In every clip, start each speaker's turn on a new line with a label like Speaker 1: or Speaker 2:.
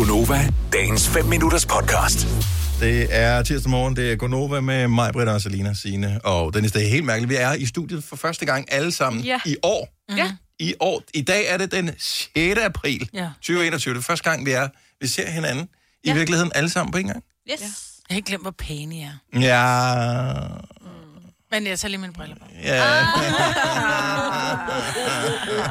Speaker 1: Gunova, dagens 5 minutters podcast.
Speaker 2: Det er tirsdag morgen, det er Gonova med mig, Britta og Selina Signe og Dennis. Det er helt mærkeligt. Vi er i studiet for første gang alle sammen
Speaker 3: Ja.
Speaker 2: i år.
Speaker 3: Ja.
Speaker 2: I år. I dag er det den 6. april
Speaker 3: Ja.
Speaker 2: 2021. Det er første gang, vi er. Vi ser hinanden. I
Speaker 3: Ja.
Speaker 2: virkeligheden alle sammen på en gang.
Speaker 3: Yes. Ja. Jeg har ikke glemt, hvor pæne I er.
Speaker 2: Ja.
Speaker 3: Men jeg tager lige mine briller på.
Speaker 2: Ja.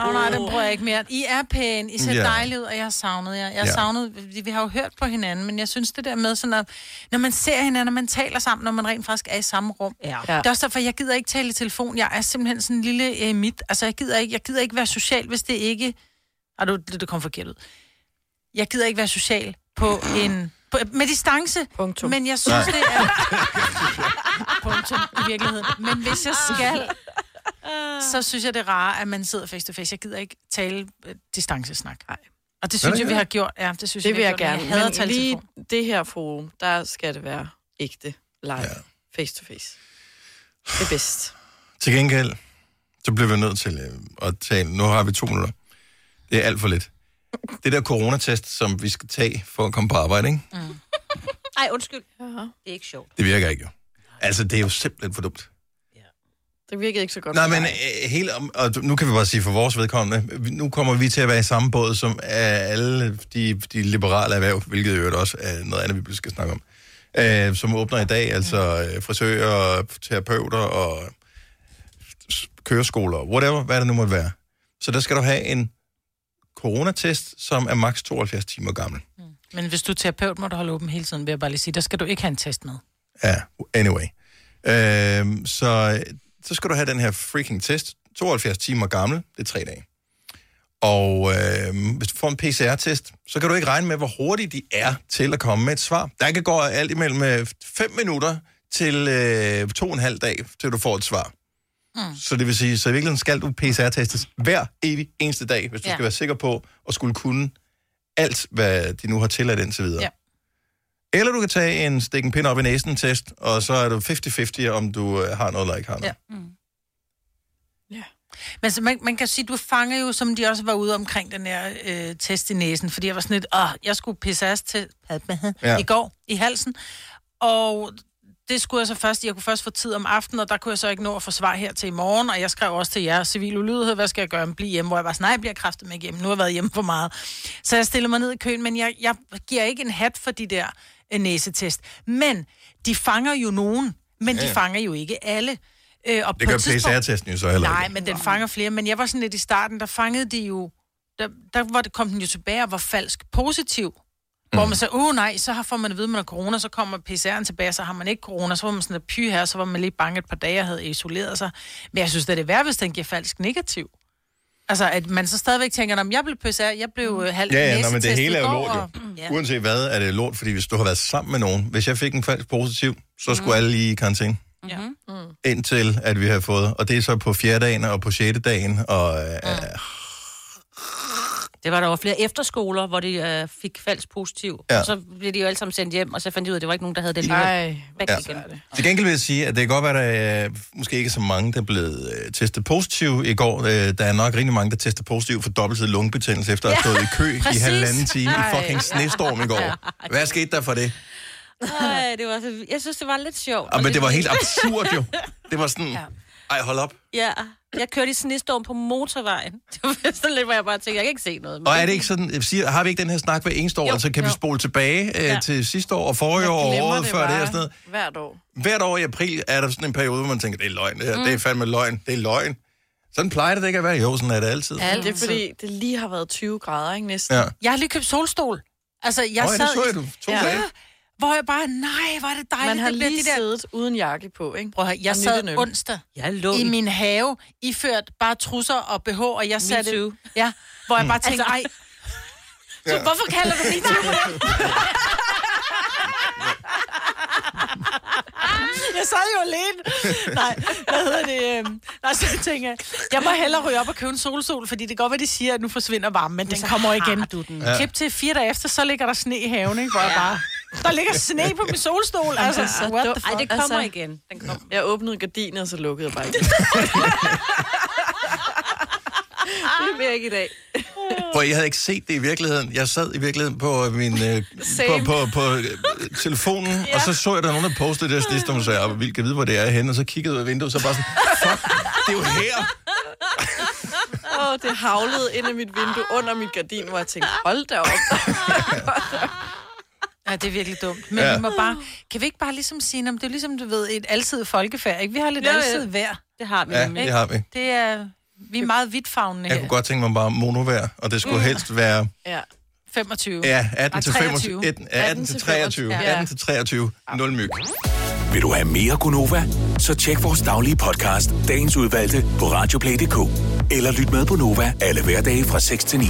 Speaker 3: Åh oh, nej, det bruger jeg ikke mere. I er pæne, I ser
Speaker 2: Ja.
Speaker 3: dejlige ud, og jeg har savnet jer. Jeg har
Speaker 2: Ja.
Speaker 3: savnet, vi, vi har jo hørt på hinanden, men jeg synes det der med sådan at, når man ser hinanden, og man taler sammen, når man rent faktisk er i samme rum.
Speaker 4: Ja.
Speaker 3: Det er også derfor, jeg gider ikke tale i telefon. Jeg er simpelthen sådan en lille øh, mit. Altså, jeg gider, ikke, jeg gider ikke være social, hvis det ikke... Ah, du, det, det kom forkert ud. Jeg gider ikke være social på en... På, med distance.
Speaker 4: Punktum.
Speaker 3: Men jeg synes, det er... Punktum i virkeligheden. Men hvis jeg skal, så synes jeg, det er rare, at man sidder face to face. Jeg gider ikke tale øh, distancesnak. Nej. Og det synes
Speaker 2: det
Speaker 3: jeg, vi har gjort. Ja, det synes
Speaker 4: Det
Speaker 3: jeg,
Speaker 4: vil
Speaker 3: vi
Speaker 4: jeg
Speaker 3: gjort,
Speaker 4: gerne.
Speaker 3: men Jeg hader
Speaker 4: Men
Speaker 3: tale
Speaker 4: lige
Speaker 3: telefon.
Speaker 4: det her forum, der skal det være ægte, live,
Speaker 2: Ja.
Speaker 4: face to face. Det er bedst.
Speaker 2: Til gengæld, så bliver vi nødt til øh, at tale. Nu har vi to minutter. Det er alt for lidt. Det der coronatest, som vi skal tage for at komme på arbejde, ikke?
Speaker 5: Ej, undskyld. Det er ikke sjovt.
Speaker 2: Det virker ikke jo. Altså, det er jo simpelthen for dumt.
Speaker 4: Det virkede ikke så godt.
Speaker 2: Nej, men øh, helt om, og nu kan vi bare sige for vores vedkommende, nu kommer vi til at være i samme båd som øh, alle de, de liberale erhverv, hvilket øvrigt også er noget andet, vi skal snakke om, øh, som åbner i dag, altså øh, frisører, terapeuter og køreskoler, whatever, hvad det nu måtte være. Så der skal du have en coronatest, som er maks 72 timer gammel.
Speaker 3: Men hvis du er terapeut, må du holde åben hele tiden, vil jeg bare lige sige. Der skal du ikke have en test med.
Speaker 2: Ja, anyway. Øhm, så, så skal du have den her freaking test. 72 timer gammel, det er tre dage. Og øhm, hvis du får en PCR-test, så kan du ikke regne med, hvor hurtigt de er til at komme med et svar. Der kan gå alt imellem 5 minutter til øh, to og en halv dag, til du får et svar. Mm. Så det vil sige, så i virkeligheden skal du PCR-testes hver evig eneste dag, hvis du. Ja. skal være sikker på at skulle kunne alt, hvad de nu har tilladt indtil videre.
Speaker 3: Ja.
Speaker 2: Eller du kan tage en stik en pind op i næsen test, og så er du 50-50, om du øh, har noget eller ikke har noget.
Speaker 3: Ja.
Speaker 4: Ja.
Speaker 3: Men så man, man kan sige, du fanger jo, som de også var ude omkring den her øh, test i næsen, fordi jeg var sådan lidt, åh, jeg skulle PCR's til
Speaker 2: Ja.
Speaker 3: ja. i går i halsen, og det skulle jeg så først, jeg kunne først få tid om aftenen, og der kunne jeg så ikke nå at få svar her til i morgen, og jeg skrev også til jer, civil ulydighed, hvad skal jeg gøre, blive hjemme, hvor jeg var sådan, nej, jeg bliver kraftet med hjemme, nu har jeg været hjemme for meget. Så jeg stiller mig ned i køen, men jeg, jeg giver ikke en hat for de der næsetest. Men de fanger jo nogen, men
Speaker 2: Ja,
Speaker 3: de fanger jo ikke alle. Øh, og
Speaker 2: Det gør
Speaker 3: et
Speaker 2: PCR-testen jo så heller
Speaker 3: Nej,
Speaker 2: ikke.
Speaker 3: men den fanger flere. Men jeg var sådan lidt i starten, der fangede de jo... Der, der var det, kom den jo tilbage og var falsk positiv. Hvor
Speaker 2: Mhm.
Speaker 3: man sagde, åh nej, så har får man at vide, at man har corona, så kommer PCR'en tilbage, så har man ikke corona, så var man sådan lidt py her, så var man lige bange et par dage og havde isoleret sig. Men jeg synes, det er det værd, hvis den giver falsk negativ. Altså, at man så stadigvæk tænker, om jeg blev PCR, jeg blev øh, halvt
Speaker 2: Ja, ja, nå, men det hele er jo lort,
Speaker 3: og- Ja.
Speaker 2: Uanset hvad, er det lort, fordi hvis du har været sammen med nogen, hvis jeg fik en falsk positiv, så skulle alle lige i karantæne.
Speaker 3: Ja.
Speaker 2: Indtil at vi har fået, og det er så på fjerde dagen og på sjette dagen, og øh,
Speaker 5: Det var der jo flere efterskoler, hvor de øh, fik falsk positiv.
Speaker 2: Ja.
Speaker 5: Ja. Og så blev de jo alle sammen sendt hjem, og så fandt de ud af, at det var ikke nogen, der havde det Væk
Speaker 2: Ja.
Speaker 5: igen.
Speaker 2: Til gengæld vil jeg sige, at det kan godt være, at der er måske ikke så mange, der er blevet øh, testet positiv i går. Øh, der er nok rigtig mange, der tester positiv for dobbeltsidig lungebetændelse, efter at have stået i kø i
Speaker 3: præcis.
Speaker 2: halvanden time i
Speaker 4: Ej.
Speaker 2: fucking snestorm i går. Hvad skete der for det?
Speaker 5: Ej, det var så... Jeg synes, det var lidt sjovt.
Speaker 2: Ah,
Speaker 5: Og
Speaker 2: men det var helt absurd jo. Det var sådan, ej hold op.
Speaker 5: Ja, jeg kørte i snestorm på motorvejen. Det var sådan lidt, hvor jeg bare tænkte, jeg kan ikke se noget. Men
Speaker 2: Og er det ikke sådan, jeg siger, har vi ikke den her snak hver eneste år,
Speaker 5: Jo,
Speaker 2: altså kan vi
Speaker 5: jo.
Speaker 2: spole tilbage øh,
Speaker 5: Ja.
Speaker 2: til sidste år og forrige
Speaker 4: jeg
Speaker 2: år og året før det og sådan noget.
Speaker 4: Hvert år.
Speaker 2: Hvert år i april er der sådan en periode, hvor man tænker, det er løgn, det, her. det er fandme løgn, det er løgn. Sådan plejer det ikke at være. Jo, sådan er det altid. Ja.
Speaker 4: Det er fordi, det lige har været 20 grader, ikke næsten?
Speaker 2: ja.
Speaker 3: Jeg har lige købt solstol. Altså, jeg
Speaker 2: Nå, ja,
Speaker 3: sad
Speaker 2: det så
Speaker 3: i-
Speaker 2: jeg, du to
Speaker 4: Ja.
Speaker 2: dage.
Speaker 3: Hvor jeg bare, nej, hvor er det dejligt.
Speaker 4: Man har
Speaker 3: det
Speaker 4: lige
Speaker 3: de der...
Speaker 4: siddet uden jakke på, ikke?
Speaker 3: Prøv at høre, jeg
Speaker 4: Og
Speaker 3: sad onsdag
Speaker 5: Jeg lå
Speaker 3: i min have, iført bare trusser og BH, og jeg satte...
Speaker 5: too.
Speaker 3: Ja, hvor jeg bare tænkte, ej... Så
Speaker 2: Ja.
Speaker 3: hvorfor kalder du mig det? Jeg sad jo alene. Nej, hvad hedder det? øhm, Nej, så tænker jeg, jeg må hellere ryge op og købe en solsol, fordi det kan godt være, de siger, at nu forsvinder varmen, men den
Speaker 5: så
Speaker 3: kommer igen.
Speaker 5: du den.
Speaker 2: Ja.
Speaker 3: Klip til fire dage efter, så ligger der sne i haven, ikke? Hvor jeg bare... Der ligger sne på min solstol, altså.
Speaker 4: det er så
Speaker 3: What the fuck?
Speaker 5: Ej, det kommer
Speaker 4: Altså-
Speaker 5: igen. Den kommer.
Speaker 4: Jeg åbnede gardiner, og så lukkede jeg bare igen. det vil jeg ikke i dag.
Speaker 2: For jeg havde ikke set det i virkeligheden. Jeg sad i virkeligheden på min øh, på, på, på øh, telefonen, ja. og så så jeg, der nogen, der postede det, og så sagde jeg, vil vide, hvor det er henne, og så kiggede jeg ud af vinduet, så bare sådan, fuck, det er jo her.
Speaker 4: Åh, det havlede ind i mit vindue under mit gardin, hvor jeg tænkte, hold da op.
Speaker 3: Ja, det er virkelig dumt. Men
Speaker 2: Ja.
Speaker 3: vi må bare, kan vi ikke bare ligesom sige, om det er ligesom, du ved, et altid folkefærd, ikke? Vi har lidt
Speaker 5: Jo,
Speaker 3: altid vejr.
Speaker 5: Det har vi
Speaker 2: Ja,
Speaker 5: nemlig.
Speaker 2: det har vi.
Speaker 3: Det er, vi er meget vidtfavnende
Speaker 2: Jeg
Speaker 3: her.
Speaker 2: kunne godt tænke mig bare monovær, og det skulle helst være
Speaker 4: Ja.
Speaker 3: 25.
Speaker 2: ja, 18 til
Speaker 3: Ej,
Speaker 2: 25, 18, 18 til 23,
Speaker 4: Ja.
Speaker 2: 18 til 23, 0 myg.
Speaker 1: Vil du have mere Gunova? Så tjek vores daglige podcast, dagens udvalgte, på radioplay.dk. Eller lyt med på Nova alle hverdage fra 6 til 9.